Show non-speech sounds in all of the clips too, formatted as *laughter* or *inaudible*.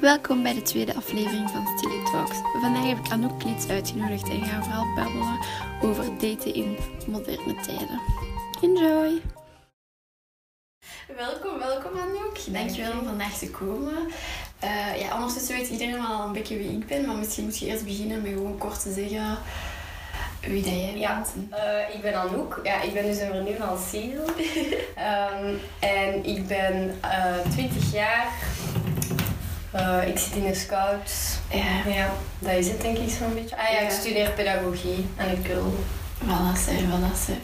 Welkom bij de tweede aflevering van Stilly Talks. Vandaag heb ik Anouk Kliets uitgenodigd en gaan vooral babbelen over daten in moderne tijden. Enjoy! Welkom, welkom Anouk. Dankjewel om vandaag te komen. Uh, ja, ondertussen weet iedereen wel al een beetje wie ik ben, maar misschien moet je eerst beginnen met gewoon kort te zeggen wie dat jij ja, bent. Uh, ik ben Anouk. Ja, ik ben dus een vriendin van Cyril. um, en ik ben uh, 20 jaar. Uh, ik zit in de scouts. Ja. ja, dat is het denk ik zo'n beetje. Ah ja, ik studeer pedagogie aan het Kul. Voilà, sir, voilà.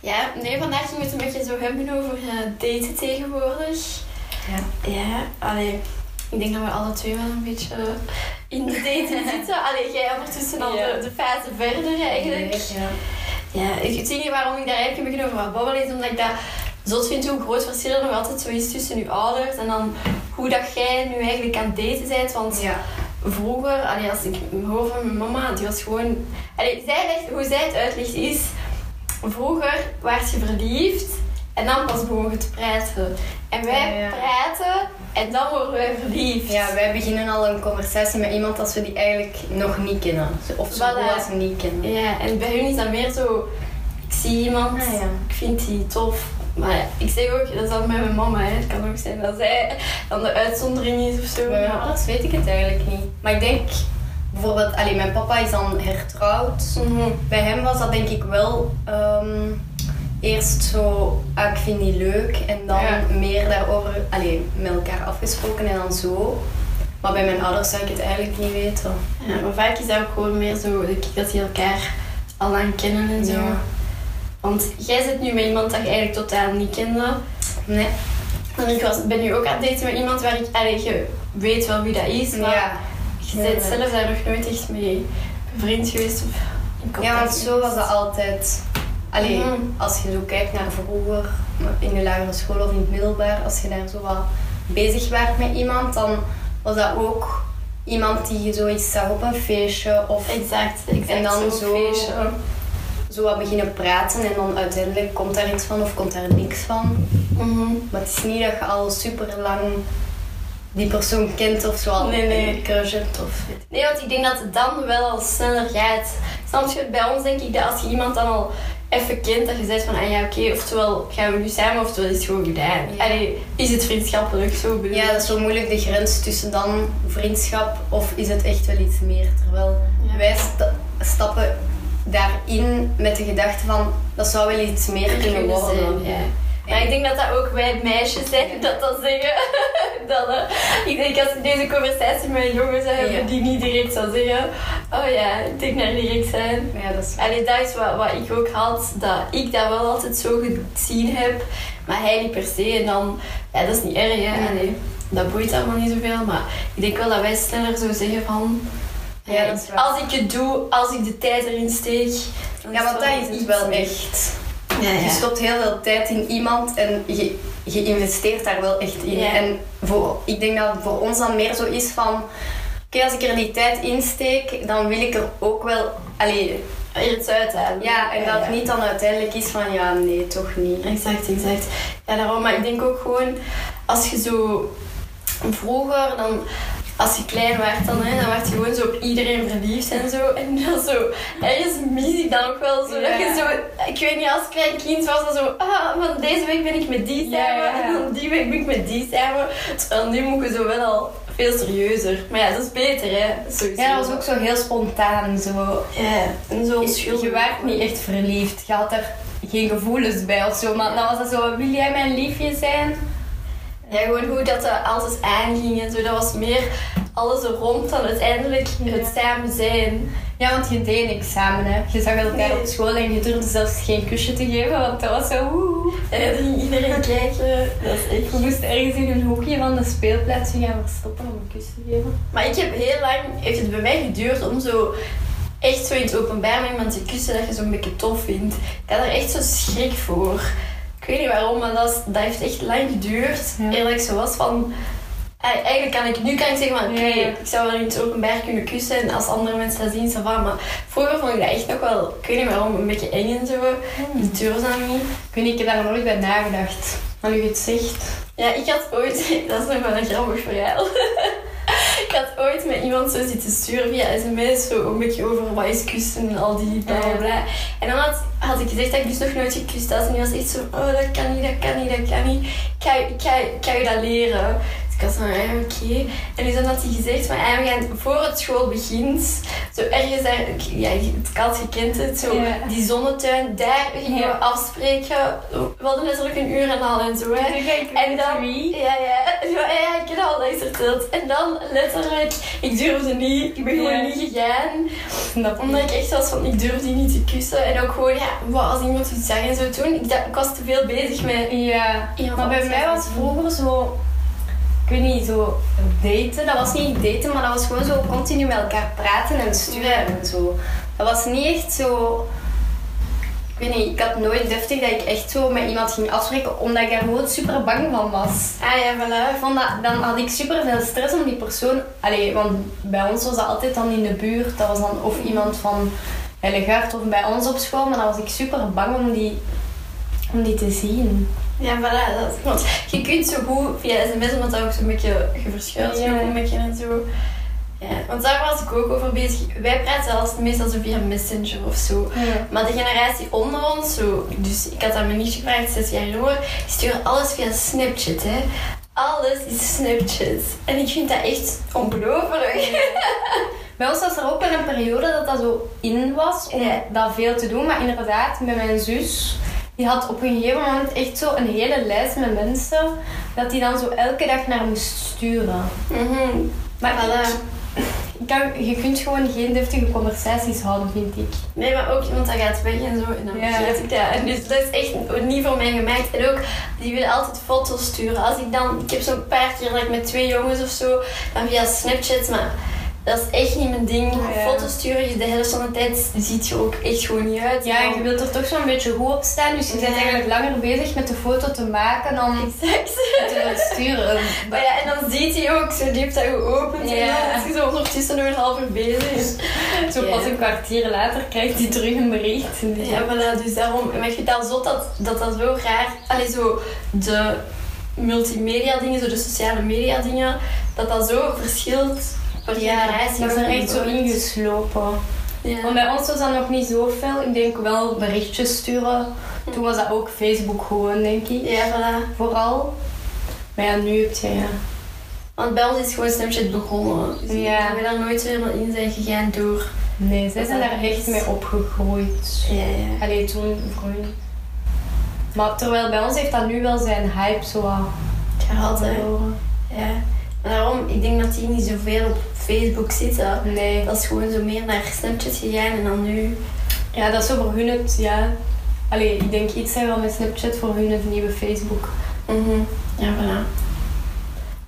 Ja, nee, vandaag ging het een beetje zo hebben over uh, daten tegenwoordig. Ja. Ja, allee, ik denk dat we alle twee wel een beetje in de daten *laughs* zitten. Allee, jij ondertussen al Ja. de, de fase verder eigenlijk. Ja. Ja, ik het enige waarom ik daar eigenlijk een beetje over ga babbelen is omdat ik dat zot vind hoe groot verschil er nog altijd zo is tussen je ouders en dan hoe dat jij nu eigenlijk aan het daten bent. Want Ja. vroeger, allee, als ik hoor van mijn mama, die was gewoon... Allee, zij legt, hoe zij het uitlegt is, vroeger was je verliefd en dan pas begon je te praten. En wij Ja, ja. praten en dan worden wij verliefd. Ja, wij beginnen al een conversatie met iemand als we die eigenlijk nog niet kennen. Of zo Voilà. als we niet kennen. Ja, en bij hun is dat meer zo... Ik zie iemand, Ah, ik vind die tof. Maar ja, ik zeg ook, dat is dan met mijn mama. Hè. Het kan ook zijn dat zij dan de uitzondering is of zo. Maar- ouders weet ik het eigenlijk niet. Maar ik denk bijvoorbeeld, allee, mijn papa is dan hertrouwd. Mhm. Bij hem was dat denk ik wel ehm, eerst zo, ah, ik vind die leuk. En dan Ja. meer daarover allee, met elkaar afgesproken en dan zo. Maar bij mijn ouders zou ik het eigenlijk niet weten. Ja, maar vaak is dat ook gewoon meer zo dat die elkaar al lang kennen en zo. Ja. Want jij zit nu met iemand dat je eigenlijk totaal niet kende. Nee. En ik was, ben nu ook aan het daten met iemand waar ik... Allee, je weet wel wie dat is, maar Ja. je bent zelf daar nog nooit echt mee bevriend geweest of ja, want zo was dat altijd. Alleen Mhm. als je zo kijkt naar vroeger, in de lagere school of in het middelbaar, als je daar zo wat bezig werd met iemand, dan was dat ook iemand die je zoiets zag op een feestje of Exact, exact. En dan zo'n zo- feestje. Zo wat beginnen praten en dan uiteindelijk komt daar iets van of komt daar niks van. Mhm. Maar het is niet dat je al super lang die persoon kent of zo al Nee, nee. een crush hebt of Nee, want ik denk dat het dan wel al sneller gaat. Snap je? Bij ons denk ik dat als je iemand dan al even kent, dat je zegt van, ah ja, oké, oftewel gaan we nu samen, oftewel is het gewoon gedaan. Ja. Allee, is het vriendschappelijk, zo bedoel Ja, dat is zo moeilijk de grens tussen dan vriendschap of is het echt wel iets meer. Terwijl Ja. wij sta- stappen daarin met de gedachte van dat zou wel iets meer kunnen worden. zijn, ja. Maar ik denk dat dat ook wij meisjes zijn Ja. dat dat zeggen. *laughs* dat, eh, ik denk als ik deze conversatie met een jongen zou hebben Ja. die niet direct zou zeggen, oh ja, ik denk naar direct zijn. Ja, dat is Allee, dat is wat, wat ik ook had, dat ik dat wel altijd zo gezien heb, maar hij niet per se. En dan, ja, dat is niet erg, hè. Allee, dat boeit allemaal niet zoveel, maar ik denk wel dat wij sneller zo zeggen van... Ja, dat is waar. Als ik het doe, als ik de tijd erin steek... dan Ja, want het dat is iets wel echt. Ja, Je stopt heel veel tijd in iemand en je, je investeert daar wel echt in. Ja. En voor, ik denk dat het voor ons dan meer zo is van... Oké, als ik er die tijd in steek, dan wil ik er ook wel... Allee, er iets uithalen. ja, en dat het niet dan uiteindelijk is van... Ja, nee, toch niet. Exact, exact. Ja, daarom. Maar ik denk ook gewoon, als je zo vroeger, dan, als je klein werd, dan, hè, dan werd je gewoon zo op iedereen verliefd en zo. En *laughs* dan zo, ergens mis ik dan ook wel zo. Dat je zo, ik weet niet, als klein kind was dat zo, ah, van deze week ben ik met die samen en dan die week ben ik met die samen. Terwijl nu moet je zo wel al veel serieuzer. Maar ja, dat is beter, hè. Sowieso. Ja, dat was ook zo heel spontaan. Zo. Ja, en zo Je, onschuldig. je werd niet echt verliefd. Je had er geen gevoelens bij of zo. Maar dan was het zo... Wil jij mijn liefje zijn? Ja, gewoon hoe dat er altijd aanging en zo. Dat was meer alles er rond dan uiteindelijk het samen zijn. Ja, want je deed niks samen, hè. Je zag elkaar Nee. op school en je durfde zelfs geen kusje te geven, want dat was zo... En dan ging iedereen *laughs* kijken. Dat is echt Je moest ergens in een hoekje van de speelplaats gaan verstoppen om een kus te geven. Maar ik heb heel lang, heeft het bij mij geduurd om zo echt zo in het openbaar met iemand te kussen dat je zo'n beetje tof vindt. Ik had er echt zo schrik voor. Ik weet niet waarom, maar dat, is- dat heeft echt lang geduurd. Ja. Eerlijk zo was van... eh, Eigenlijk kan ik nu kan ik zeggen van oké, ik zou wel in het openbaar kunnen kussen en als andere mensen dat zien, zo van. Maar vroeger vond ik dat echt nog wel, ik weet niet waarom, een beetje eng en zo. Durfde dat niet. Ik weet niet, ik heb daar nooit bij nagedacht. Maar nu je het zegt... Ja, ik had ooit, *laughs* dat is nog wel een grappig verhaal. *laughs* had ooit met iemand zo zitten sturen via sms, zo een beetje over wat is kussen en al die bla bla bla. En dan had, ik gezegd dat ik dus nog nooit gekust had. En die was echt zo, oh dat kan niet, dat kan niet, dat kan niet. Ik ga, ik je dat leren. Ik was van, oké. En dus dan had hij gezegd, ja, we gaan voor het school begint, zo ergens daar, ja, het kat, je kent het, zo, Ja. die zonnetuin, daar gingen we afspreken. We hadden letterlijk een uur en al en zo, hè. *laughs* En dan, ja, ja, *laughs* ja, ja, ik heb al dat verteld. En dan letterlijk, ik durfde niet, ik ben gewoon niet gegaan. Omdat ik echt was van, ik durfde die niet te kussen. En ook gewoon, ja, wat als iemand iets zegt en zo toen. Ik, dacht, ik was te veel bezig met... Ja, maar bij mij was vroeger zo, ik weet niet, zo daten. Dat was niet daten, maar dat was gewoon zo continu met elkaar praten en sturen en zo. Dat was niet echt zo, ik weet niet, ik had nooit deftig dat ik echt zo met iemand ging afspreken, omdat ik daar gewoon super bang van was. Ah ja, voilà. Ik vond dat, dan had ik super veel stress om die persoon. Allee, want bij ons was dat altijd dan in de buurt. Dat was dan of iemand van Hellegaard of bij ons op school. Maar dan was ik super bang om die, om die te zien. Ja, voilà. Dat, want je kunt zo goed via sms, omdat dat ook zo'n beetje geverschuild is, Ja. een beetje en zo. Ja, want daar was ik ook over bezig. Wij praten zelfs meestal zo via Messenger of zo. Maar de generatie onder ons, zo, dus ik had aan mijn nichtje gevraagd, zes jaar jonger, die sturen alles via Snapchat, hè. Alles is Snapchat. En ik vind dat echt ongelooflijk. Bij ons was er ook wel een periode dat dat zo in was om Ja. dat veel te doen. Maar inderdaad, met mijn zus, die had op een gegeven moment echt zo een hele lijst met mensen dat die dan zo elke dag naar moest sturen. Mhm. Maar Voilà. kan, je kunt gewoon geen deftige conversaties houden, vind ik. Nee, maar ook iemand dat gaat weg en zo. En dan Ja. vergeet ik dat. En dus dat is echt niet voor mij gemaakt. En ook, die willen altijd foto's sturen. Als ik dan, ik heb zo'n paar keer dat ik met twee jongens of zo, dan via Snapchat, maar dat is echt niet mijn ding. Ja. Foto's sturen, je de helft van de tijd ziet je ook echt gewoon niet uit. Ja, en je wilt er toch zo'n beetje goed op staan, dus je bent Ja. eigenlijk langer bezig met de foto te maken dan Exact. te sturen. *laughs* Maar ja, en dan ziet hij ook, zo die heeft dat geopend. En Ja. dan is hij zo ondertussen nog een half uur bezig. *laughs* Zo Ja. pas een kwartier later krijgt hij terug een bericht. Ja, voilà, dus daarom. Maar ik vind dat zo dat dat, dat zo raar... Allee, zo de multimedia dingen, zo de sociale media dingen, dat dat zo verschilt Ja, generatie. dat is er echt zo ingeslopen. Ja. Want bij ons was dat nog niet zoveel. Ik denk wel berichtjes sturen. Toen was dat ook Facebook gewoon, denk ik. Ja, voilà. Vooral. Maar ja, nu heb je ja. Want bij ons is gewoon Snapchat begonnen. Dus ik Ja. we daar nooit helemaal in zijn gegaan door... Nee, zij zijn daar echt mee opgegroeid. Ja, ja. Allee, toen vroeger. Maar terwijl bij ons heeft dat nu wel zijn hype zo verloren. Ja. Daarom, ik denk dat die niet zoveel op Facebook zitten. Nee. Dat is gewoon zo meer naar Snapchat gegaan en dan nu... Ja, dat is zo voor hun het, ja. Allee, ik denk iets zijn wel met Snapchat voor hun het nieuwe Facebook. Mhm. Ja, voilà.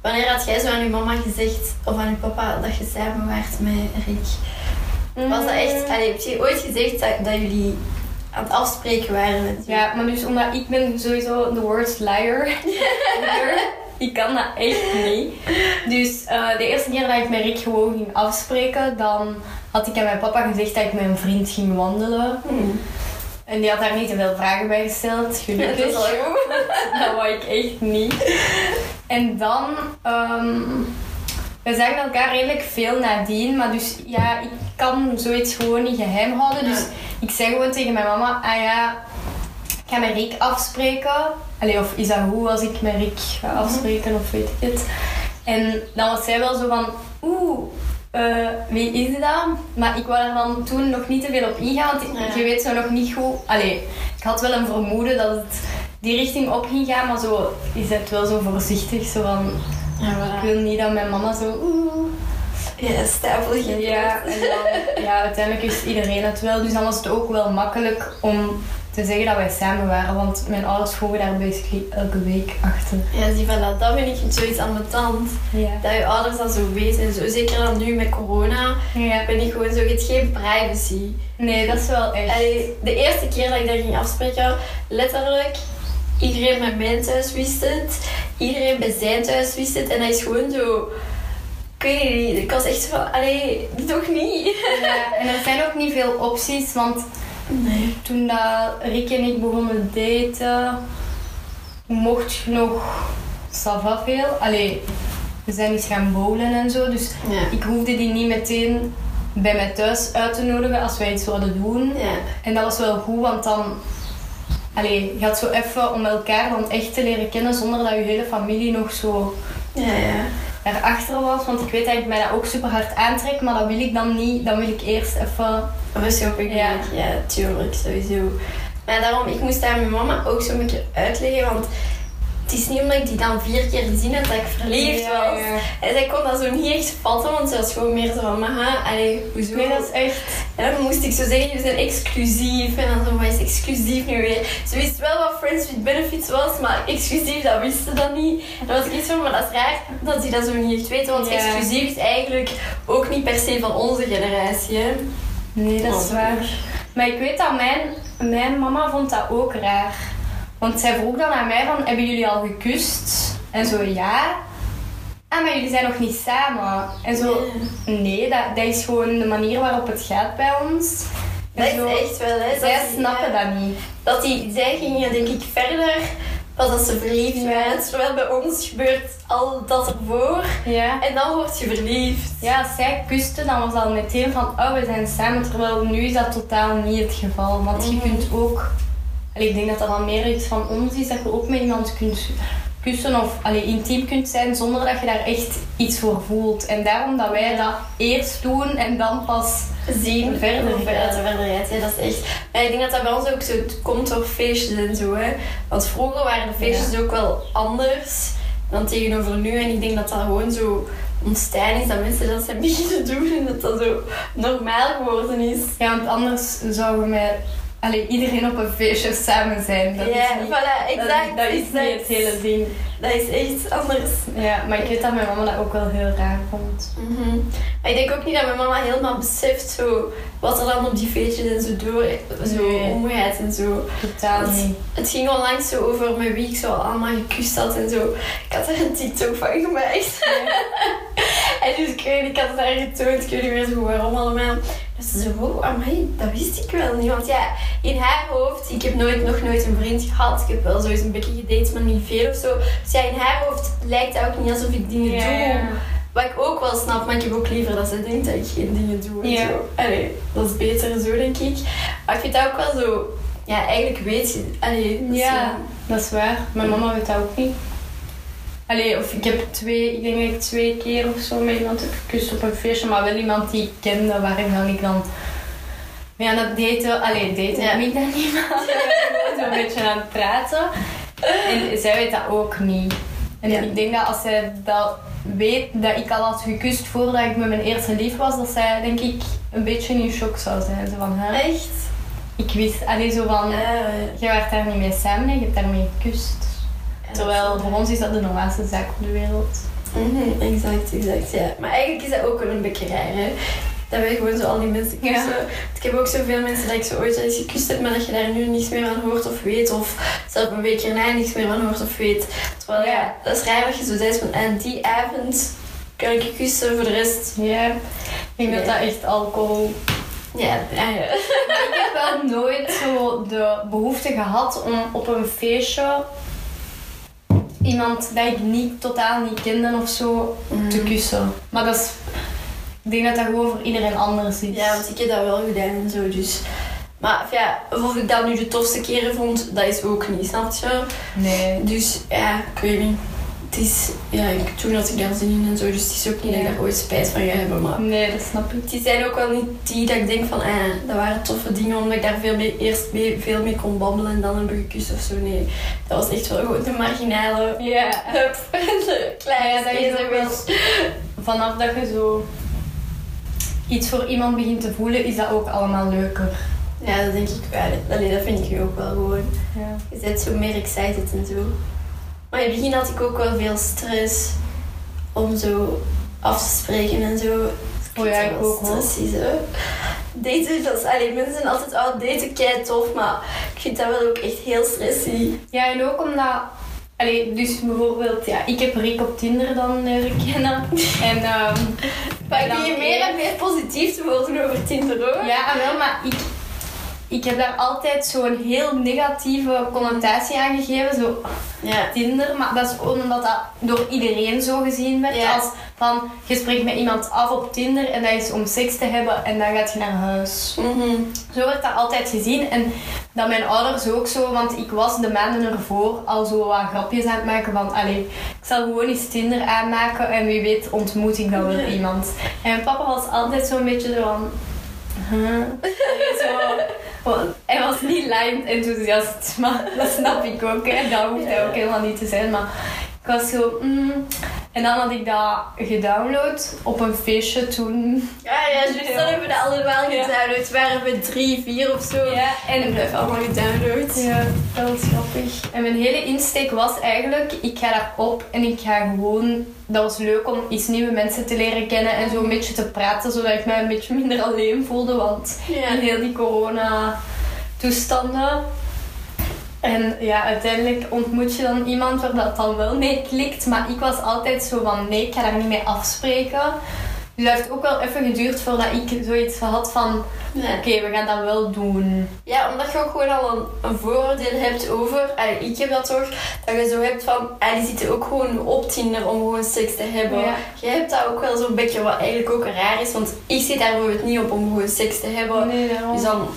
Wanneer had jij zo aan je mama gezegd, of aan je papa, dat je samen waart met Rick? Was dat echt... Allee, heb je ooit gezegd dat, dat jullie aan het afspreken waren met Ja, maar dus omdat ik ben sowieso de worst liar. *laughs* ik kan dat echt niet. Dus eh, de eerste keer dat ik met Rick gewoon ging afspreken, dan had ik aan mijn papa gezegd dat ik met een vriend ging wandelen. Hmm. En die had daar niet te veel vragen bij gesteld, Ja, dat gelukkig. al goed. *laughs* dat wou ik echt niet. En dan, ehm we zagen elkaar redelijk veel nadien, maar dus ja, ik kan zoiets gewoon niet geheim houden. Dus ik zei gewoon tegen mijn mama, ah ja, ik ga met Rick afspreken. Allee, of is dat goed als ik met Rick ga afspreken, of weet ik het. En dan was zij wel zo van, oeh, eh, wie is dat? Maar ik wou er dan toen nog niet te veel op ingaan, want ik- Ja. je weet zo nog niet goed... Allee, ik had wel een vermoeden dat het die richting op ging gaan, maar zo is het wel zo voorzichtig. Zo van, Ja, ik wil niet dat mijn mama zo... Oeh. Ja, stapelig. Ja, en dan, ja, uiteindelijk is iedereen het wel. Dus dan was het ook wel makkelijk om te zeggen dat wij samen waren. Want mijn ouders vroegen daar basically elke week achter. Ja, zie, voilà. Dat vind ik zoiets aan mijn tand. Ja. Dat je ouders dat zo weten. En zo. Zeker dan nu met corona. ja. Ben ik gewoon zo, je geen privacy. Nee, dat is wel echt... Allee, de eerste keer dat ik daar ging afspreken, letterlijk, iedereen bij mijn thuis wist het. Iedereen bij zijn thuis wist het. En dat is gewoon zo... Ik weet niet, ik was echt van, allee, toch niet? Ja, en er zijn ook niet veel opties, want Nee. Toen dat Rick en ik begonnen daten, mocht je nog ça va veel. Allee, we zijn eens gaan bowlen en zo. Dus Ja. ik hoefde die niet meteen bij mij thuis uit te nodigen als wij iets zouden doen. Ja. En dat was wel goed, want dan... Allee, je had zo even om elkaar dan echt te leren kennen zonder dat je hele familie nog zo Ja, ja. Daarachter was. Want ik weet dat ik mij dat ook super hard aantrek, maar dat wil ik dan niet. Dan wil ik eerst even... Rustig op een Ja. ja. tuurlijk, sowieso. Maar daarom, ik moest daar mijn mama ook zo een keer uitleggen, want het is niet omdat ik die dan vier keer gezien heb dat ik verliefd was. ja. En zij kon dat zo niet echt vatten, want ze was gewoon meer zo van, maha, allee, hoezo? Nee, dat is echt... En dan moest ik zo zeggen, jullie zijn exclusief. En dan zo, wat is exclusief nu weer? Ze wist wel wat Friends with Benefits was, maar exclusief, dat wist ze dan niet. En dan was ik iets van, maar dat is raar dat ze dat zo niet echt weten. Want Ja. exclusief is eigenlijk ook niet per se van onze generatie, hè. Nee, dat is Oh, waar. Maar ik weet dat mijn, mijn mama vond dat ook raar. Want zij vroeg dan aan mij van, hebben jullie al gekust? En zo, ja. Ah, maar jullie zijn nog niet samen. En zo, nee, dat, dat is gewoon de manier waarop het gaat bij ons. En Dat zo, is echt wel, hè. Zij dat snappen dat niet. Dat die, zij gingen denk ik verder pas als ze verliefd Ja. waren. Terwijl bij ons gebeurt al dat ervoor. Ja. En dan word je verliefd. Ja, als zij kusten, dan was dat al meteen van, oh, we zijn samen. Terwijl nu is dat totaal niet het geval. Want je Mhm. kunt ook, allee, ik denk dat dat dan meer iets van ons is, dat je ook met iemand kunt kussen of allee, intiem kunt zijn zonder dat je daar echt iets voor voelt. En daarom dat wij dat eerst doen en dan pas zien Verder hoe ver verder gaat. Ja, dat is echt... Maar ik denk dat dat bij ons ook zo komt door feestjes en zo. Hè. Want vroeger waren de feestjes ook wel anders dan tegenover nu. En ik denk dat dat gewoon zo ontstaan is dat mensen dat zijn *laughs* beginnen doen en dat dat zo normaal geworden is. Ja, want anders zouden we met allee, iedereen op een feestje samen zijn. Dat ja, is niet, voilà, dat- exact. dat, is exact. niet het hele ding. Dat is echt anders. Ja, maar ik weet dat mijn mama dat ook wel heel raar vond. Mhm. Maar ik denk ook niet dat mijn mama helemaal beseft zo, wat er dan op die feestjes en zo door zo Nee. omgaat en zo. Totaal niet. Het ging onlangs zo over met wie ik zo allemaal gekust had en zo. Ik had er een TikTok van gemaakt. *laughs* en dus ik, weet, ik had het haar getoond, ik weet niet meer zo waarom allemaal. Ze zo, wow, amai, dat wist ik wel niet. Want ja, in haar hoofd, ik heb nooit, nog nooit een vriend gehad. Ik heb wel zo eens een beetje gedate, maar niet veel of zo. Dus ja, in haar hoofd lijkt het ook niet alsof ik dingen Ja, doe. ja. Wat ik ook wel snap, maar ik heb ook liever dat ze denkt dat ik geen dingen doe. En Ja. zo. Allee, dat is beter zo, denk ik. Maar ik vind dat ook wel zo... Ja, eigenlijk weet je... Allee, dat Ja, zo- dat is waar. Mijn mama weet dat ook niet. Allee, of ik heb twee, ik denk dat ik twee keer of zo met iemand heb gekust op een feestje, maar wel iemand die ik kende, waarin dan ik dan mee aan het daten, allee, daten Ja. ja. *laughs* ik dan niet, maar zo'n beetje aan het praten. En zij weet dat ook niet. En Ja. ik denk dat als zij dat weet, dat ik al had gekust voordat ik met mijn eerste lief was, dat zij denk ik een beetje in shock zou zijn. Zo van, hè? Echt? Ik wist, allee, zo van, je werd daar niet mee samen en je hebt daarmee gekust. Terwijl voor ons is dat de normaalste zaak op de wereld. Mhm, exact, exact, ja. Maar eigenlijk is dat ook wel een beetje raar, hè. Dat wij gewoon zo al die mensen kussen. Ja. Ik heb ook zoveel mensen dat ik zo ooit eens gekust heb, maar dat je daar nu niets meer van hoort of weet. Of zelfs een week erna niks meer van hoort of weet. Terwijl ja, dat is raar dat je zo zegt van, en die avond kan ik je kussen, voor de rest... Ja, ik denk dat dat echt alcohol... Ja, ja, ja. ik heb wel nooit zo de behoefte gehad om op een feestje iemand dat ik niet, totaal niet kende of zo te Mm. kussen. Maar dat is... Ik denk dat dat gewoon voor iedereen anders is. Ja, want ik heb dat wel gedaan en zo, dus... Maar ja, of ik dat nu de tofste keren vond, dat is ook niet, snap je? Nee. Dus ja, ik weet niet. Het is, ja, ik, toen had ik daar zin in en zo, dus het is ook niet dat ik daar ooit spijt van ga hebben. Maar Nee, dat snap ik. die zijn ook wel niet die dat ik denk van, ah, dat waren toffe dingen, omdat ik daar veel mee, eerst mee, veel mee kon babbelen en dan hebben gekust of zo. Nee, dat was echt wel gewoon de marginale Ja. hup. *laughs* de kleine Ja, dat is wel-. Vanaf dat je zo iets voor iemand begint te voelen, is dat ook allemaal leuker. Ja, dat denk ik wel. Allee, dat vind ik nu ook wel gewoon. Ja. Je bent zo meer excited en zo. Maar in het begin had ik ook wel veel stress om zo af te spreken en zo. Oh ja, ik ook, stressy, zo. Daten, dat is, allee, mensen zijn altijd, oh, daten kei tof, maar ik vind dat wel ook echt heel stressy. Ja, en ook omdat... Allee, dus bijvoorbeeld, ja, ik heb Rick op Tinder dan leren kennen. *laughs* En ehm Maar ik begin meer en meer positief te worden over Tinder, hoor. Ja, ah, wel, maar ik, ik heb daar altijd zo'n heel negatieve connotatie aan gegeven. Zo, Ja. Tinder, maar dat is ook omdat dat door iedereen zo gezien werd. Ja. Als van, je spreekt met iemand af op Tinder en dat is om seks te hebben en dan gaat je naar huis. Mhm. Zo werd dat altijd gezien en dat mijn ouders ook zo, want ik was de maanden ervoor al zo wat grapjes aan het maken van, allee, ik zal gewoon eens Tinder aanmaken en wie weet ontmoet ik dan wel iemand. En mijn papa was altijd zo'n beetje zo van, huh? Zo, want hij was niet lijm enthousiast, *laughs* maar dat snap ik ook, hè. dat hoeft hij ook helemaal niet te zijn, maar ik was zo, mm. En dan had ik dat gedownload op een feestje toen. Ja, ja, juist. Dan hebben we dat allemaal Ja. gedownload. Waren we drie, vier of zo. Ja, En en we hebben allemaal gedownload. Ja, dat was grappig. En mijn hele insteek was eigenlijk, ik ga daarop en ik ga gewoon... Dat was leuk om iets nieuwe mensen te leren kennen en zo een beetje te praten, zodat ik mij een beetje minder alleen voelde, want Ja. in heel die corona-toestanden... En ja, uiteindelijk ontmoet je dan iemand waar dat dan wel mee klikt, maar ik was altijd zo van, nee, ik ga daar niet mee afspreken. Dus dat heeft ook wel even geduurd voordat ik zoiets had van, oké, we gaan dat wel doen. Ja, omdat je ook gewoon al een, een vooroordeel hebt over, allee, ik heb dat toch, dat je zo hebt van, ah, die zitten ook gewoon op Tinder om gewoon seks te hebben. Ja. Jij hebt dat ook wel zo'n beetje wat eigenlijk ook raar is, want ik zit daar bijvoorbeeld niet op om gewoon seks te hebben. Nee, daarom. Dus dan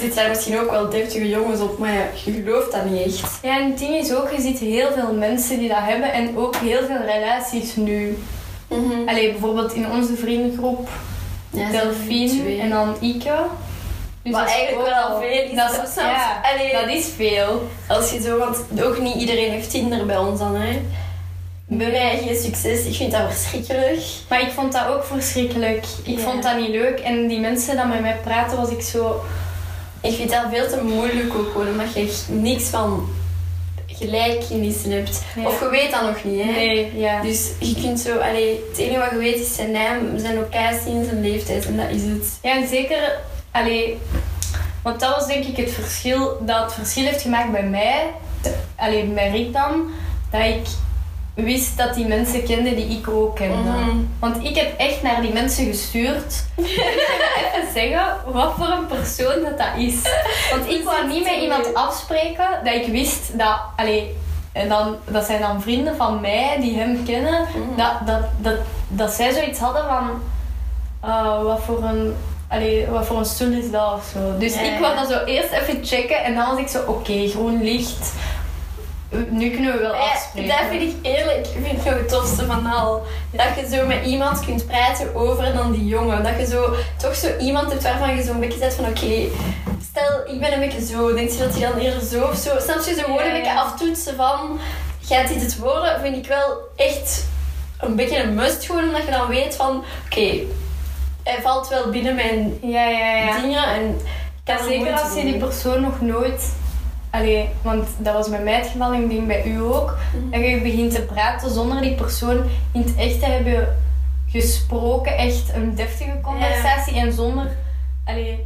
zitten daar misschien ook wel deftige jongens op, maar je gelooft dat niet echt. Ja, en het ding is ook, je ziet heel veel mensen die dat hebben en ook heel veel relaties nu. Mhm. Allee, bijvoorbeeld in onze vriendengroep, Ja, Delphine en dan Ike. Dus Maar is eigenlijk wel veel is Dat dat is, soms. ja, Allee. dat is veel. Als je zo, want ook niet iedereen heeft Tinder bij ons dan, hè. Bij mij geen succes, ik vind dat verschrikkelijk. Maar ik vond dat ook verschrikkelijk. Ik Ja. vond dat niet leuk. En die mensen die met mij praten, was ik zo... Ik vind dat veel te moeilijk ook gewoon, omdat je niks van gelijkenissen hebt. Of je weet dat nog niet, hè. Nee, ja. Dus je kunt zo, allee, het enige wat je weet is zijn naam, zijn locatie en zijn leeftijd en dat is het. Ja, en zeker... Allee, want dat was denk ik het verschil... Dat het verschil heeft gemaakt bij mij... Alleen bij Rick dan... Dat ik wist dat die mensen kenden die ik ook kende. Mhm. Want ik heb echt naar die mensen gestuurd. *laughs* ga even zeggen wat voor een persoon dat, dat is. Want ik wou niet met iemand afspreken dat ik wist dat... Allee, en dan, dat zijn dan vrienden van mij die hem kennen. Mhm. Dat, dat, dat, dat zij zoiets hadden van... ah, wat voor een... Allee, wat voor een stoel is dat of zo. Dus Ja, ik wou dat zo eerst even checken en dan was ik zo, oké, groen licht. Nu kunnen we wel Ja, afspreken. dat vind ik eerlijk, vind ik het tofste van al. Dat je zo met iemand kunt praten over dan die jongen. Dat je zo toch zo iemand hebt waarvan je zo'n beetje zegt van oké, stel ik ben een beetje zo, denk je dat hij dan eerder zo of zo. Snap je zo gewoon Ja, een beetje ja. aftoetsen van gaat dit het worden? Vind ik wel echt een beetje een must gewoon, omdat je dan weet van oké, hij valt wel binnen mijn Ja, ja, ja. dingen en kan Ja, er zeker als je die persoon nog nooit... Allee, want dat was bij mij het geval en ik denk bij u ook. Mhm. Dat je begint te praten zonder die persoon in het echt te hebben gesproken. Echt een deftige conversatie. En zonder... Allee,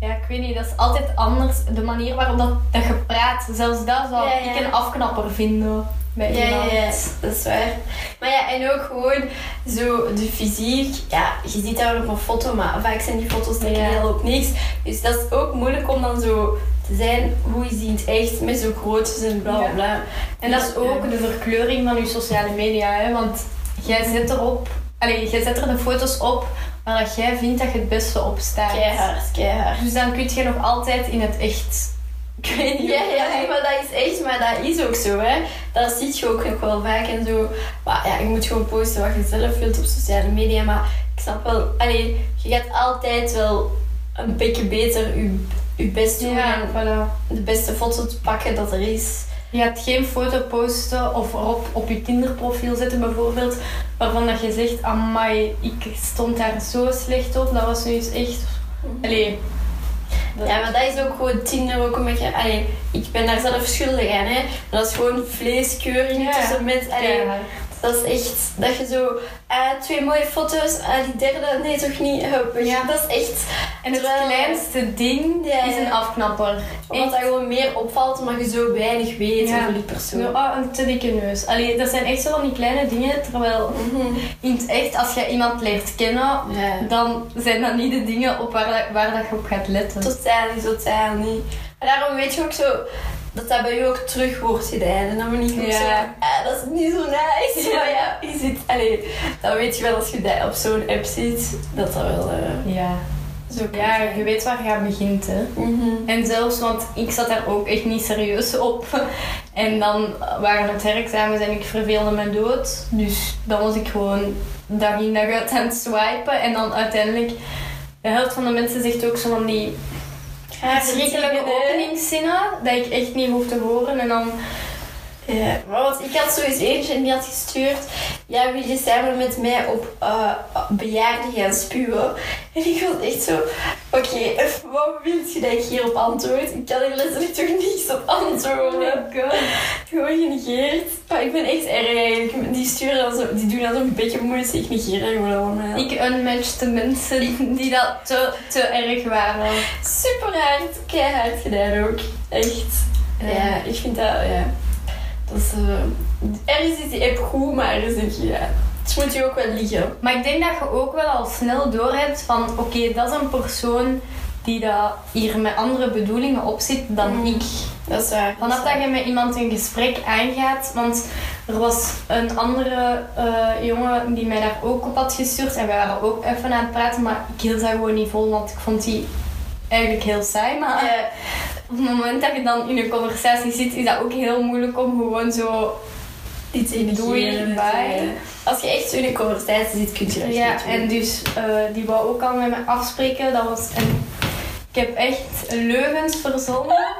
ja, ik weet niet. Dat is altijd anders. De manier waarop dat, dat je praat. Zelfs dat zou Ja, ja. ik een afknapper vinden. Bij Ja, iemand. ja, ja, dat is waar. Maar ja, en ook gewoon zo de fysiek. Ja, je ziet wel op een foto, maar vaak zijn die foto's Ja. heel op niks. Dus dat is ook moeilijk om dan zo zijn hoe is die in het echt met zo groot en bla bla Ja. bla. En dat is ook de verkleuring van je sociale media. Hè? Want jij zet erop... Allee, jij zet er de foto's op waar dat jij vindt dat je het beste op staat. Keihard, keihard. Dus dan kun je nog altijd in het echt... Ik weet niet Ja, ja, maar dat is echt, maar dat is ook zo, hè. Dat zie je ook nog wel vaak en zo. Maar ja, je moet gewoon posten wat je zelf wilt op sociale media. Maar ik snap wel, allee, je gaat altijd wel een beetje beter je, je best doen Ja, en voilà. de beste foto te pakken dat er is. Je gaat geen foto posten of erop op je Tinder-profiel zetten bijvoorbeeld, waarvan dat je zegt, amai, ik stond daar zo slecht op, dat was nu eens echt... Allee. dat- Ja, maar dat is ook gewoon Tinder ook een beetje... Allee, ik ben daar zelf schuldig aan, hè. Maar dat is gewoon vleeskeuring Ja. tussen mensen. Allee, Keihard. Dat is echt, dat je zo, eh, twee mooie foto's, eh, die derde, nee toch niet, hup, je. Ja. Dat is echt, En het Terwijl- kleinste ding Ja, is een afknapper. omdat dat gewoon meer opvalt, omdat je zo weinig weet Ja. over die persoon. Oh, een te dikke neus. Allee, dat zijn echt zo van die kleine dingen. Terwijl Mhm. in het echt, als je iemand leert kennen, dan zijn dat niet de dingen op waar dat je op gaat letten. Totaal niet, totaal niet. Maar daarom weet je ook zo dat dat bij je ook terug wordt gedaan. En dan ben ik ook Ja. ah, dat is niet zo nice. Ja. Maar ja, je ziet, allee, dan weet je wel als je dat op zo'n app ziet, dat dat wel eh, Ja. zo ja, zijn. je weet waar je aan begint. Hè. Mhm. En zelfs, want ik zat daar ook echt niet serieus op. En dan waren het herexamens en ik verveelde me dood. Dus dan was ik gewoon dag in dag uit aan het swipen. En dan uiteindelijk, de helft van de mensen zegt ook zo van die verschrikkelijke dingen, hè. openingszinnen. Dat ik echt niet hoef te horen. En dan, Ja, want ik had zo eens eentje en die had gestuurd. Ja, wil je samen met mij op eh bejaarden gaan spuwen? En ik was echt zo, oké, wat wil je dat ik hierop antwoord? Ik kan er letterlijk toch niets op antwoorden. god. Gewoon genegeerd. Ik ben echt erg. Die sturen dan zo, die doen dan zo'n beetje moeite. Ik negeer dat gewoon allemaal. Ik unmatchte mensen die dat te, te erg waren. Super hard, keihard gedaan ook. Echt. Ja, ik vind dat, ja. Dat is, eh, ergens is die app goed, maar ergens denk je, ja. Het moet je ook wel liggen. Maar ik denk dat je ook wel al snel doorhebt van oké, dat is een persoon die dat hier met andere bedoelingen op zit dan Mm. ik. Dat is waar. Vanaf dat je met iemand een gesprek aangaat, want er was een andere eh, jongen die mij daar ook op had gestuurd en wij waren ook even aan het praten, maar ik hield dat gewoon niet vol, want ik vond die eigenlijk heel saai. Maar *laughs* op het moment dat je dan in een conversatie zit, is dat ook heel moeilijk om gewoon zo Iets in Doei, bye. Als je echt zo in een conversatie zit, kun je dat Ja, niet doen. en dus eh, die wou ook al met me afspreken. Dat was een... Ik heb echt leugens verzonnen.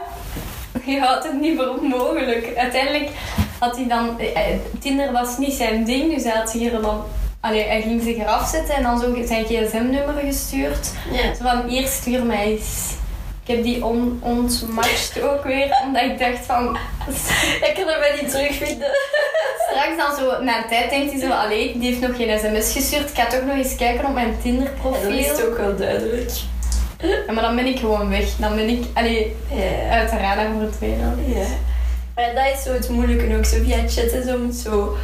Je houdt het niet voor mogelijk. Uiteindelijk had hij dan... eh, Tinder was niet zijn ding, dus hij had zich er dan... Allee, hij ging zich eraf zetten en dan zo zijn gsm-nummer gestuurd. Ja. Zo van, hier stuur mij eens. Ik heb die on ontmatcht ook weer, omdat ik dacht van... *laughs* Ik kan mij niet terugvinden. *laughs* Straks dan zo, na een tijd denkt hij zo, allee, die heeft nog geen sms gestuurd. Ik ga toch nog eens kijken op mijn Tinder-profiel. dat is ook wel duidelijk. Ja, maar dan ben ik gewoon weg. Dan ben ik allee, Ja. uit de radar verdwenen. Ja. Maar dat is zo het moeilijke ook. Zo via chatten zo om het zo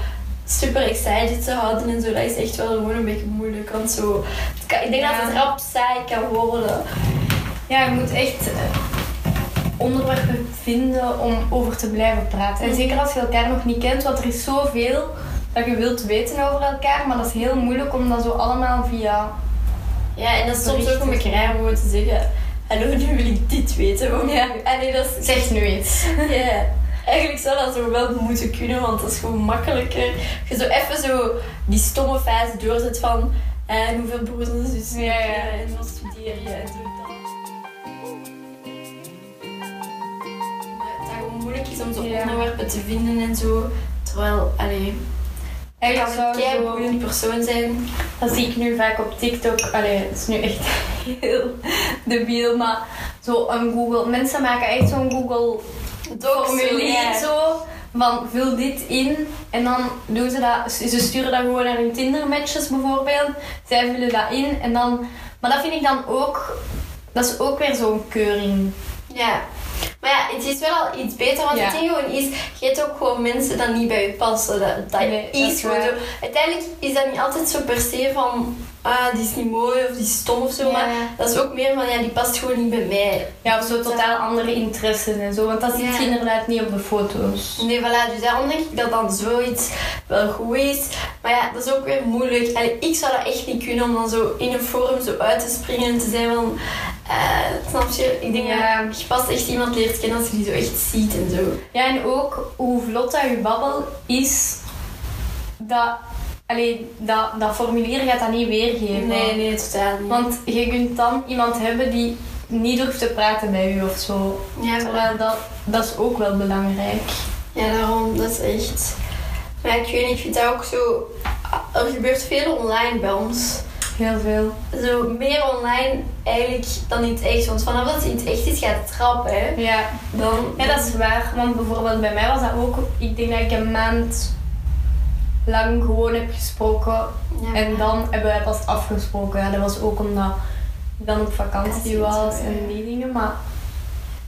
super excited te houden en zo. Dat is echt wel gewoon een beetje moeilijk. Want zo, kan- ik denk Ja. dat het rap saai kan worden. Ja, je moet echt eh, onderwerpen vinden om over te blijven praten. En zeker als je elkaar nog niet kent, want er is zoveel dat je wilt weten over elkaar. Maar dat is heel moeilijk om dat zo allemaal via... Ja, en dat is soms ook een beetje raar om te zeggen... Hallo, nu wil ik dit weten. Want, Ja. Nee, dat is... Zeg nu iets. *laughs* Ja. Eigenlijk zou dat zo wel moeten kunnen, want dat is gewoon makkelijker. Je zo even zo die stomme fase doorzet van... eh, En hoeveel broers en zussen Ja, ja. En wat studeer je? En zo dan. Dat het gewoon moeilijk is om zo onderwerpen te vinden en zo. Terwijl, allee... Ik kan een kei boeiend persoon zijn. Dat zie ik nu vaak op TikTok. Allee, het is nu echt *laughs* heel debiel, maar zo een Google... Mensen maken echt zo'n Google formulier ja. zo van vul dit in en dan doen ze dat. Ze sturen dat gewoon naar hun Tinder matches bijvoorbeeld. Zij vullen dat in en dan. Maar dat vind ik dan ook. Dat is ook weer zo'n keuring. Ja. Maar ja, het is wel al iets beter, want het ding gewoon is, je hebt ook gewoon mensen dat niet bij je passen. Dat, dat Nee, dat is is gewoon zo. Uiteindelijk is dat niet altijd zo per se van, ah, die is niet mooi of die is stom of zo, Ja. maar dat is ook meer van, ja, die past gewoon niet bij mij. Ja, of zo totaal andere interesses en zo. Want dat Ja. je inderdaad niet op de foto's. Nee, voilà, dus daarom denk ik dat dan zoiets wel goed is. Maar ja, dat is ook weer moeilijk. Allee, ik zou dat echt niet kunnen om dan zo in een forum zo uit te springen en te zijn van... eh, snap je? Ik denk Ja. dat je pas echt iemand leert kennen als je die zo echt ziet en zo. Ja, en ook hoe vlot dat je babbel is. Dat, allee, dat, dat formulier gaat dat niet weergeven. Nee, nee, totaal niet. Want je kunt dan iemand hebben die niet durft te praten bij u of zo. ja. Terwijl dat, dat is ook wel belangrijk. Ja, daarom, dat is echt. Maar ik weet niet, ik vind dat ook zo. Er gebeurt veel online bij ons. Heel veel. Zo meer online eigenlijk dan in het echt. Want vanaf dat het in het echt is, gaat het trappen. Hè. Ja. Dan, ja, dat is waar. Want bijvoorbeeld bij mij was dat ook... Ik denk dat ik een maand lang gewoon heb gesproken. Ja. En dan hebben wij pas afgesproken. Ja, dat was ook omdat ik dan op vakantie was en die dingen. Maar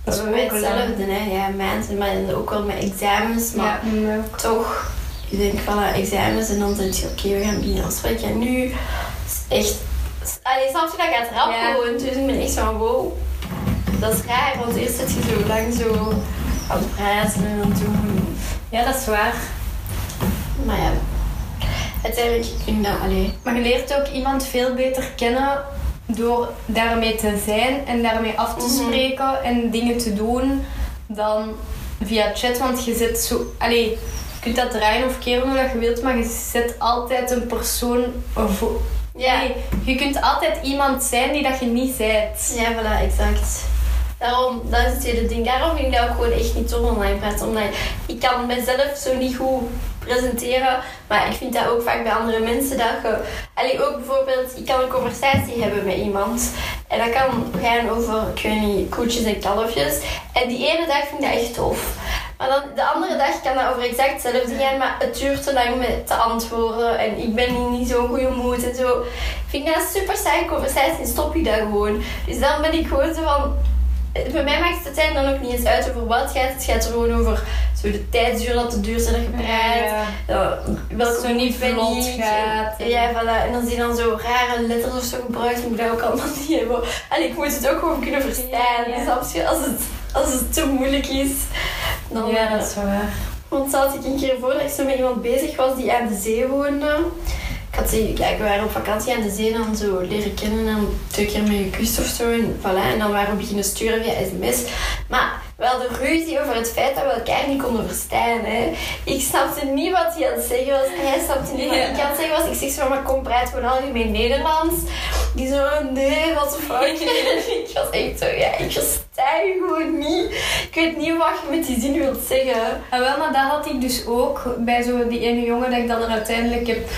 dat is ook hetzelfde, hè. Ja, mensen, maar dan ook wel met examens, maar ook. toch, je denkt van examens en dan denk je, oké, we gaan binnen afspreken. En nu is echt, allee, snap je, dat gaat rap gewoon. Dus ik ben echt van, wow, dat is raar, want eerst zit je zo lang zo aan het praten en aan het doen. Ja, dat is waar. Maar ja, uiteindelijk vind ik dat, allee, Maar je leert ook iemand veel beter kennen door daarmee te zijn en daarmee af te Mhm. spreken en dingen te doen dan via chat. Want je zit zo. Allee, je kunt dat draaien of keren hoe dat je wilt, maar je zet altijd een persoon voor. ja. Allee, je kunt altijd iemand zijn die dat je niet bent. Ja, voilà, exact. Daarom, dat is het hele ding. Daarom vind ik dat ook gewoon echt niet tof online praten. Omdat ik kan mezelf zo niet goed presenteren. Maar ik vind dat ook vaak bij andere mensen dat je... Allee, ook bijvoorbeeld, ik kan een conversatie hebben met iemand. En dat kan gaan over, ik koetjes en kalfjes. En die ene dag vind ik dat echt tof. Maar dan de andere dag kan dat over exact hetzelfde gaan, maar het duurt te lang met te antwoorden en ik ben niet zo'n goede moed en zo. Ik vind dat een super saaie conversatie en stop je daar gewoon. Dus dan ben ik gewoon zo van... Voor mij maakt het uiteindelijk dan ook niet eens uit over wat gaat. Het gaat er gewoon over zo de tijdsduur dat het duurt en dat je praat. Ja, welke Zo niet vlot gaat. Ja, voilà. En dan zie je dan zo rare letters of zo gebruikt, moet ik dat ook allemaal *laughs* niet hebben. En ik moet het ook gewoon kunnen verstaan. Ja, je? Als het, als het te moeilijk is, dan... Ja, eh, dat is waar. want zat ik een keer voor dat ik zo met iemand bezig was die aan de zee woonde. Had ze, ja, we waren op vakantie aan de zee en dan zo leren kennen en twee keer mee gekust of zo. En, voilà, en dan waren we beginnen sturen via sms. Maar we hadden ruzie over het feit dat we elkaar niet konden verstaan. Hè. Ik snapte niet wat hij aan het zeggen was. Hij snapte niet wat ik aan het zeggen was. Ik zeg zo, maar kom, praat gewoon algemeen Nederlands. Die zo, nee, wat de fuck. *laughs* ik was echt zo, ja, ik versta je gewoon niet. Ik weet niet wat je met die zin wilt zeggen. Ah, wel, maar dat had ik dus ook bij zo die ene jongen dat ik dan er uiteindelijk heb...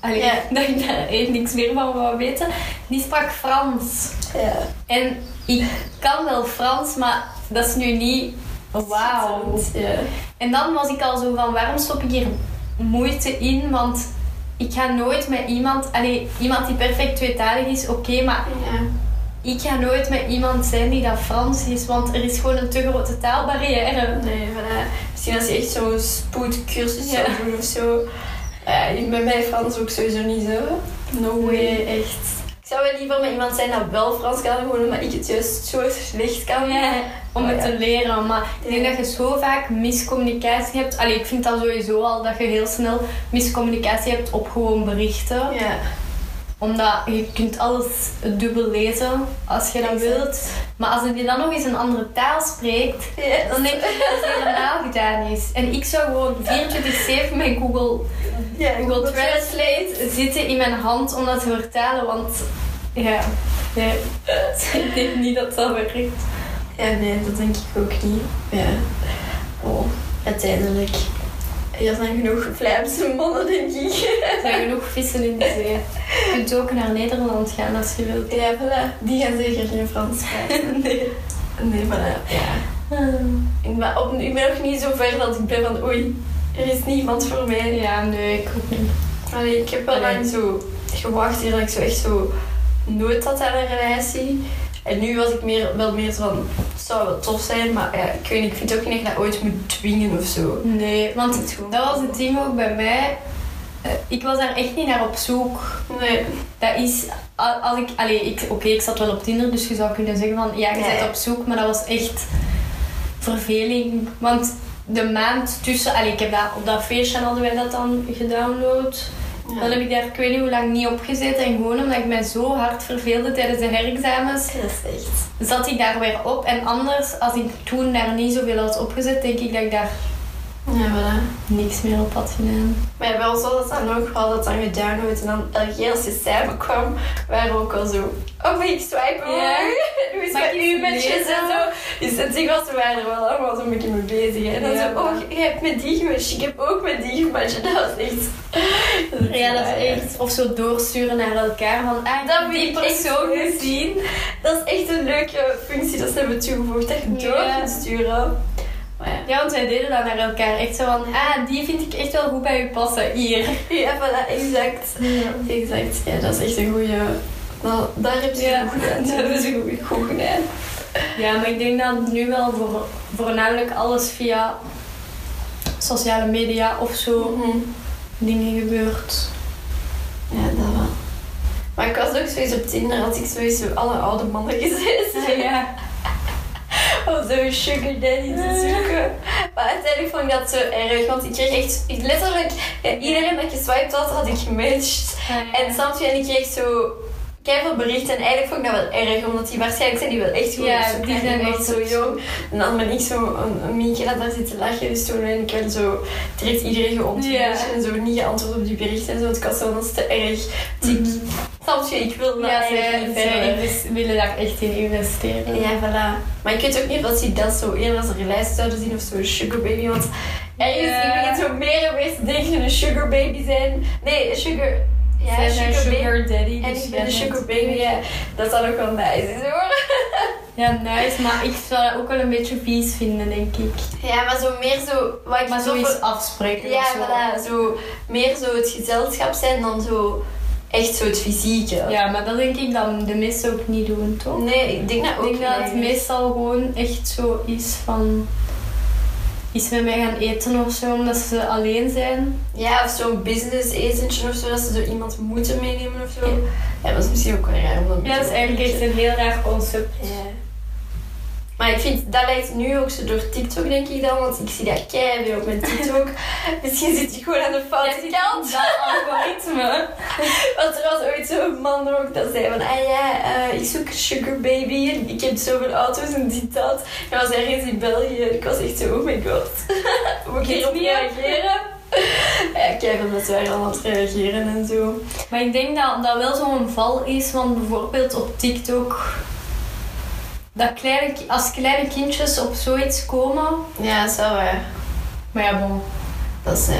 Allee, Ja. *laughs* dat ik daar echt niks meer van wou weten. Die sprak Frans. Ja. En ik kan wel Frans, maar dat is nu niet... Wauw. Ja. En dan was ik al zo van, waarom stop ik hier moeite in? Want ik ga nooit met iemand... Allee, iemand die perfect tweetalig is, oké, maar Ja. ik ga nooit met iemand zijn die dat Frans is. Want er is gewoon een te grote taalbarrière. Nee, voilà. Misschien als je echt zo'n spoedcursus Ja. zou doen of zo. Ja, bij mij Frans ook sowieso niet zo. No way. Nee, echt. Ik zou wel liever met iemand zijn dat wel Frans kan, gewoon omdat ik het juist zo slecht kan. Ja, om Oh, het ja. te leren. Maar ik denk dat je zo vaak miscommunicatie hebt. Allee, ik vind dat sowieso al dat je heel snel miscommunicatie hebt op gewoon berichten. Ja. Omdat je kunt alles dubbel lezen als je dat Exact. wilt. Maar als je dan nog eens een andere taal spreekt, dan denk ik dat het helemaal *laughs* gedaan is. En ik zou gewoon 24-7 met Google, Google Translate zitten in mijn hand om dat te vertalen. Want ja, nee, ik denk niet dat dat werkt. Ja, nee, dat denk ik ook niet. Ja. Oh, uiteindelijk. Er zijn genoeg Vlaamse mannen, denk ik. Er zijn genoeg vissen in de zee. Je kunt ook naar Nederland gaan als je wilt. Ja, voilà. Die gaan zeker geen Frans praten. *laughs* Nee. Nee, voilà. Ja. Ik ben, op, ik ben nog niet zo ver dat ik ben van oei, er is niemand voor mij. Ja, nee, ik ook niet. Allee, ik heb wel lang zo gewacht hier dat ik zo echt zo nooit had aan een relatie. En nu was ik meer, wel meer zo van, het zou wel tof zijn, maar ja, ik weet niet, ik vind ook niet dat dat ooit moet dwingen of zo. Nee, want dat was het ding ook bij mij. Eh, Ik was daar echt niet naar op zoek. Nee. Dat is, als ik, allee, ik, oké, ik zat wel op Tinder, dus je zou kunnen zeggen van, ja, je bent op zoek, maar dat was echt verveling. Want de maand tussen, allee, ik heb dat, op dat feestje hadden wij dat dan gedownload. Ja. Dan heb ik daar, ik weet niet hoe lang niet op gezeten. En gewoon omdat ik mij zo hard verveelde tijdens de herexamens, Dat is echt. zat ik daar weer op. En anders, als ik toen daar niet zoveel had opgezet, denk ik dat ik daar Ja, voilà. niks meer op had gedaan. Maar bij ons was het dan ook wel dat dan gedownload en dan als je samenkwam, waren we ook al zo, oh ik swipen Ja. hoor? *laughs* Hoe is Mag met en zo. Dus het ding was, we waren er wel allemaal zo'n beetje mee bezig. hè. En dan Ja. zo, oh je hebt met die gematcht, ik heb ook met die gematcht. *laughs* Dat was echt... Ja, dat is echt. Of zo doorsturen naar elkaar van, ah, Dat die persoon gezien. Dat is echt een leuke functie dat ze hebben toegevoegd, dat je door Ja. kunt sturen. Ja. Ja, want wij deden dat naar elkaar. Echt zo van, ah, die vind ik echt wel goed bij u passen. Hier. *laughs* Ja, voilà, exact. Exact. Ja, dat is echt een goede. Nou, daar heb je Ja, goed *laughs* dat is een goede goed gedaan. Ja, maar ik denk dat nu wel voor, voornamelijk alles via sociale media of zo Mhm. dingen gebeurt. Ja, dat wel. Maar ik was ook sowieso op Tinder, had ik sowieso alle oude mannen gezet. ja. Om zo'n sugar daddy te zoeken. Maar uiteindelijk vond ik dat zo erg, want ik kreeg echt letterlijk ja, iedereen dat geswiped had, had ik gematcht. En soms en ik kreeg zo veel berichten en eigenlijk vond ik dat wel erg, omdat die waarschijnlijk zijn die wel echt gewoon Ja, die zijn echt zo jong. En dan ben ik zo een, een mietje dat daar zit te lachen, dus toen ben ik wel zo direct iedereen geontmoet Ja. en zo niet geantwoord op die berichten en zo, ik was te erg. Dus ik, Mhm. snap je, ik wil dat Ja, niet zij hebben. invest- willen daar echt in investeren. Ja, voilà. Maar ik weet ook niet of ze dat zo eerder als een lijst zouden zien of zo een sugar baby. Want ergens Ja. ik begin zo meer en meer te denken een sugar baby zijn. Nee, sugar... Ja, sugar, sugar, baby. daddy. En dus ik ben een sugar baby, ja. Dat zou ook wel nice is hoor. *laughs* Ja, nice. Maar ik zou dat ook wel een beetje vies vinden, denk ik. Ja, maar zo meer zo... Wat ik Maar zo zoiets afspreken Ja, of zo. voilà. Zo, meer zo het gezelschap zijn dan zo... Echt zo het fysieke. Ja, maar dat denk ik dat de meesten ook niet doen, toch? Nee, ik denk dat Ik ook denk dat het meestal gewoon echt zo is van... Iets met mij gaan eten of zo, omdat ze alleen zijn. Ja, of zo'n business etentje of zo, dat ze zo iemand moeten meenemen of zo. Ja. Ja, dat is misschien ook wel raar. om Ja, dat is eigenlijk echt een heel raar concept. Ja. Maar ik vind, dat lijkt nu ook zo door TikTok, denk ik dan, want ik zie dat keihard op mijn TikTok. *laughs* Misschien zit je gewoon aan de foute kant. Dat *laughs* algoritme. Want er was ooit zo'n man ook dat zei van, ah ja, eh, ik zoek een sugar baby en ik heb zoveel auto's en dit dat. Hij was ergens in België ik was echt zo, oh my god. *laughs* Moet ik hierop reageren? Ja, keihard dat wij al aan het reageren en zo. Maar ik denk dat dat wel zo'n val is, want bijvoorbeeld op TikTok... Dat kleine, als kleine kindjes op zoiets komen... Ja, dat is wel waar. Maar ja, bon. Dat is, eh,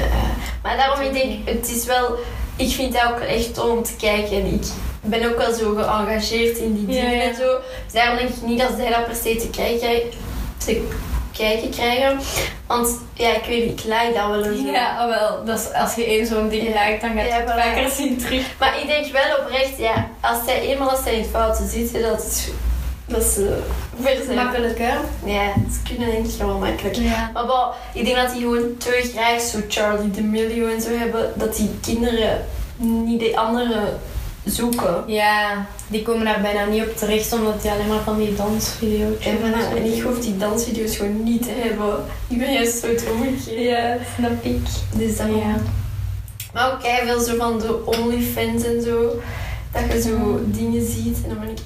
maar daarom, ik denk, het is wel... Ik vind dat ook echt om te kijken. En ik ben ook wel zo geëngageerd in die dingen ja. en zo. Dus daarom denk ik niet dat zij dat per se te kijken, te kijken krijgen. Want, ja, ik weet niet, ik like dat wel en zo. Ja, ah, wel. Dat is, als je één zo'n ding Ja. lijkt, dan gaat je het vaker zien terug. Maar ik denk wel oprecht, ja, als zij eenmaal als zij in het fouten zitten, dat, het- dat ze ver zijn. Makkelijk, hè? Ja, ze kunnen denk ik wel makkelijk. Ja. Maar wel, ik denk dat die gewoon te graag zo Charlie D'Amelio en zo hebben, dat die kinderen niet de anderen zoeken. Ja, die komen daar bijna niet op terecht, omdat die alleen maar van die dansvideo's En, en ik hoef die dansvideo's gewoon niet te hebben. Ik ben juist zo omgekeerd. Ja, snap ik. Dus dat Ja. Maar ook veel zo van de OnlyFans en zo. Dat je zo dingen ziet en dan ben ik.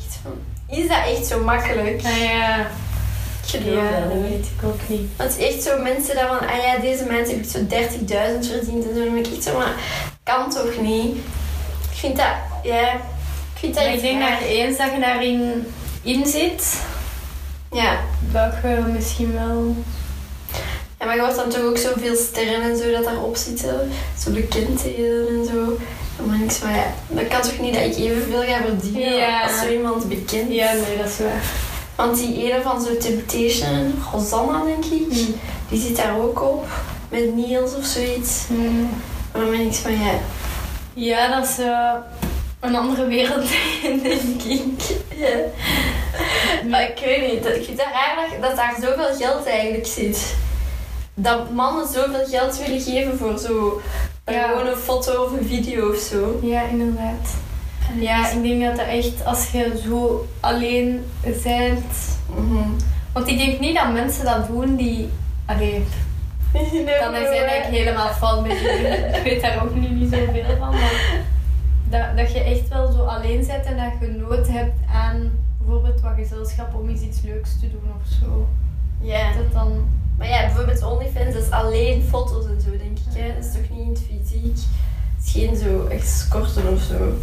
Is dat echt zo makkelijk? Ah ja, Ik geloof ja dat dat weet ik ook niet. Want het is echt zo mensen dat van, ah ja, deze mensen heb ik zo 30.000 verdiend en zo. Dan ben ik echt zo, maar kan toch niet? Ik vind dat, ja, ik vind dat Maar ik iets denk raar. dat eens dat je daarin in zit, Ja. dat je misschien wel... ja, maar je wordt dan toch ook zoveel sterren en zo dat daarop zitten. Zo bekendheden en zo. Ben ik zo, ja, dat kan toch niet dat ik evenveel ga verdienen Ja. als zo iemand bekend? Ja, nee, dat is waar. Want die ene van zo Temptation, Rosanna denk ik, Mm. die zit daar ook op. Met Niels of zoiets. Mm. Maar zo van, ja, Ja, dat is eh, een andere wereld, *laughs* denk ik. Ja. Maar ik weet niet, ik vind het raar dat, dat daar zoveel geld eigenlijk zit. Dat mannen zoveel geld willen geven voor zo Ja. gewoon een foto of een video of zo. Ja, inderdaad. Ja, ik denk dat dat echt, als je zo alleen bent... Mhm. Want ik denk niet dat mensen dat doen die... Allee, *laughs* Nee, kan er zijn dat ik helemaal fout ben. ik weet daar ook nu niet zoveel van. Maar dat, dat je echt wel zo alleen bent en dat je nood hebt aan bijvoorbeeld wat gezelschap om eens iets leuks te doen of zo. Ja. Dat dan... Maar ja, bijvoorbeeld OnlyFans is alleen foto's en zo, denk ik. Hè? Dat is toch niet in het fysiek? Het is geen zo escorten of zo.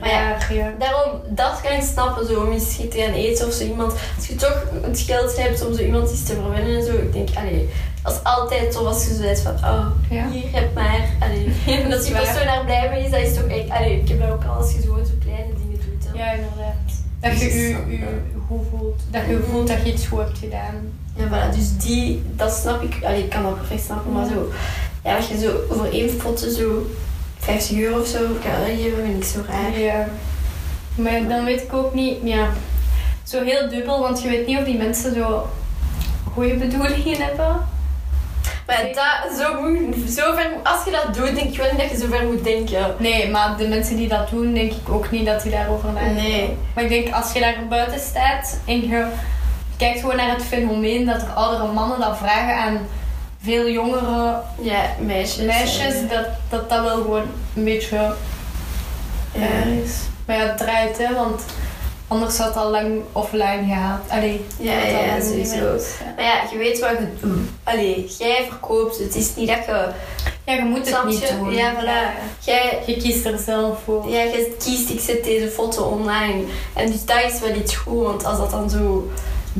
Maar ja. Daarom, dat kan ik snappen, zo, om eens te gaan eten of zo iemand. Als je toch het geld hebt om zo iemand iets te verwennen en zo, ik denk, allee, dat is altijd tof als je zo van, oh, Ja. hier heb maar, allee. *laughs* En dat die persoon daar blij mee is, dat is toch echt, allee, ik heb dat ook al als je gewoon zo kleine dingen doet. Dan. Ja, inderdaad. Dat je Dus, je, ja. je goed voelt. Dat je voelt dat je iets goed hebt gedaan. Ja, voilà, dus die, dat snap ik. Allee, ik kan dat perfect snappen, maar zo... Ja, als je zo voor één foto zo 50 euro of zo kan geven, vind ik zo raar. Ja. Maar dan weet ik ook niet, ja. Zo heel dubbel, want je weet niet of die mensen zo goede bedoelingen hebben. Maar dat, zo, moet- zo ver, als je dat doet, denk ik wel niet dat je zo ver moet denken. Nee, maar de mensen die dat doen, denk ik ook niet dat die daarover nadenken. Nee. Maar ik denk, als je daar buiten staat en je kijkt gewoon naar het fenomeen dat er oudere mannen dat vragen aan veel jongere Ja, meisjes. meisjes, eh, dat, dat dat wel gewoon een beetje ja. raar is. Maar ja, het draait, hè, want anders had het al lang offline gehaald. Allee, Ja, ja, sowieso. ja. Maar ja, je weet wat je doet. Allee, jij verkoopt. Het is niet dat je... Ja, je moet het Snap niet je? doen. Ja, voilà. Jij, Je kiest er zelf voor. ja, je kiest, ik zet deze foto online. En dus dat is wel iets goed, want als dat dan zo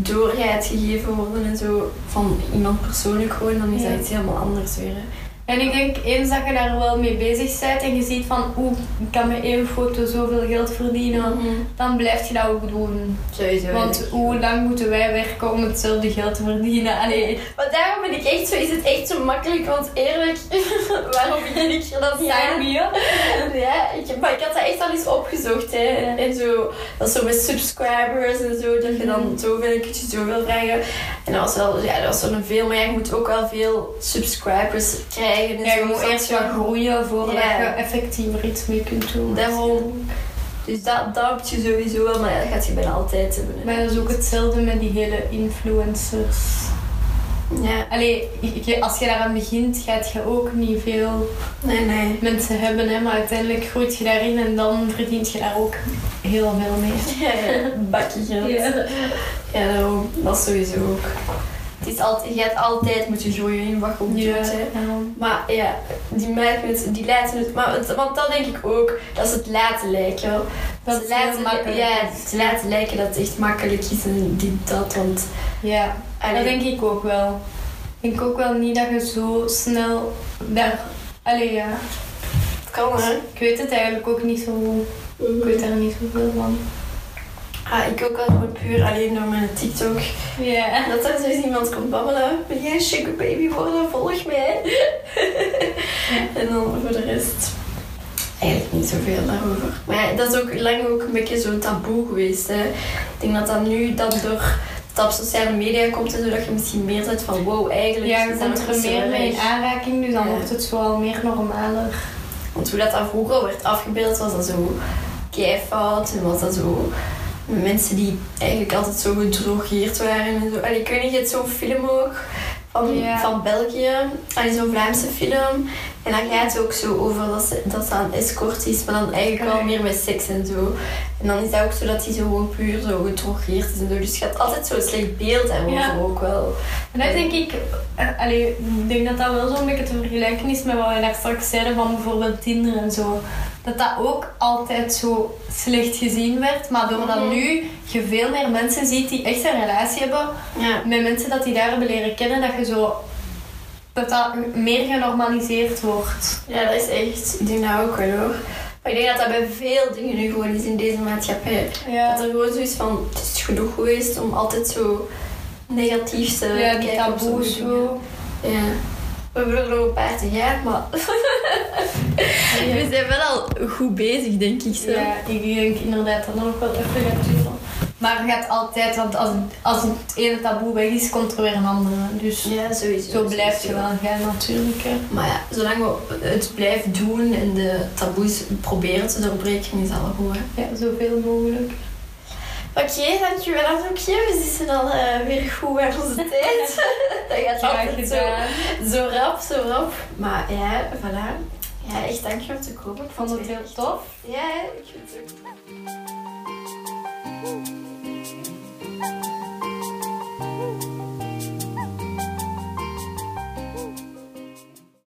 doorgaat gegeven worden en zo van iemand persoonlijk gewoon, dan is Ja. dat iets helemaal anders weer. hè. En ik denk, eens dat je daar wel mee bezig bent en je ziet van, oeh, ik kan met één foto zoveel geld verdienen, dan blijf je dat ook doen. Sowieso. Want hoe lang moeten wij werken om hetzelfde geld te verdienen? Allee, Maar daarom ben ik echt zo, is het echt zo makkelijk, want eerlijk, *laughs* waarom begin ik er dan niet aan? sign me up. Ja, ik, maar ik had dat echt al eens opgezocht. Hè. Ja. En zo, dat is zo met subscribers en zo, dat je dan Mhm. zoveel, kun je zoveel vragen. En dat was wel, ja, dat was wel een veel, maar ja, je moet ook wel veel subscribers krijgen. Ja, je moet eerst wat groeien voordat Ja. je effectiever iets mee kunt doen. Daarom. Dus dat, dat heb je sowieso wel, maar ja, dat gaat je bijna altijd hebben. Maar dat is ook hetzelfde met die hele influencers. Ja, Allee, als je daaraan begint, gaat je ook niet veel nee, nee. mensen hebben, hè, maar uiteindelijk groeit je daarin en dan verdient je daar ook heel veel mee. Ja, *laughs* ja, bakje geld. Ja, daarom. Dat is sowieso ook. Het is altijd, je gaat altijd in wat je Ja, doet. Hè. ja. Maar ja, die maken het, die laten het, maar het, want dat denk ik ook, dat is het laten lijken. Dat Ze is heel laten, makkelijk. Ja, ze laten lijken dat het echt makkelijk is en dit, dat, want... Ja, allee, dat denk ik ook wel. Ik denk ook wel niet dat je zo snel daar... Allee, ja. het kan hè. Ik weet het eigenlijk ook niet zo goed. Ik weet daar niet zoveel van. Ah, ik ook wel gewoon puur alleen door mijn TikTok. Ja. Dat er eens iemand komt babbelen. Wil jij een sugar baby worden? Volg mij. En dan voor de rest... Eigenlijk niet zoveel daarover. Maar ja, dat is ook lang ook een beetje zo'n taboe geweest. Hè. Ik denk dat dat nu dan door dat op sociale media komt en zo, dat je misschien meer zet van wow, eigenlijk Ja, je dat komt er meer mee in aanraking, dus dan Ja. wordt het zo al meer normaler. Want hoe dat dan vroeger werd afgebeeld, was dat zo keifout en was dat zo mensen die eigenlijk altijd zo gedrogeerd waren en zo. Allee, ik weet niet, je hebt zo'n film ook van, Ja. van België, zo'n Vlaamse film. En dan gaat het ook zo over dat ze, dat ze aan escort is, maar dan eigenlijk wel meer met seks en zo. En dan is dat ook zo dat hij zo gewoon puur zo gedrogeerd is en zo. Dus je hebt altijd zo'n slecht beeld daarover Ja. ook wel. En dat denk ik, eh, allee, ik denk dat dat wel zo'n beetje te vergelijken is met wat we daar straks zeiden van bijvoorbeeld Tinder en zo. Dat dat ook altijd zo slecht gezien werd, maar doordat Mhm. nu je veel meer mensen ziet die echt een relatie hebben Ja. met mensen dat die daar hebben leren kennen, dat je zo dat dat meer genormaliseerd wordt. Ja, dat is echt. Ik denk dat ook wel hoor. Maar ik denk dat dat bij veel dingen nu gewoon is in deze maatschappij. Dat er gewoon zo is van, het is genoeg geweest om altijd zo negatief te ja kijken dingen. zo. Ja. We hebben nog een paar te gaan, maar *laughs* we zijn wel al goed bezig, denk ik zo. Ja, ik denk inderdaad dat dat nog wel even gaat duren. Maar het gaat altijd, want als, als het ene taboe weg is, komt er weer een andere. Dus Ja, sowieso. zo blijft je sowieso. wel gaan natuurlijk. Hè. Maar ja, zolang we het blijven doen en de taboes proberen te doorbreken, is al goed. Hè? Ja, zoveel mogelijk. Oké, dankjewel Anoukje. We zitten al eh, weer goed aan onze *laughs* tijd. dat gaat Graag zo, zo rap, zo rap. Maar ja, voilà. Ja, echt dankjewel om te komen. Ik Vond het heel tof. Ja, ik vind het ook. Thank you.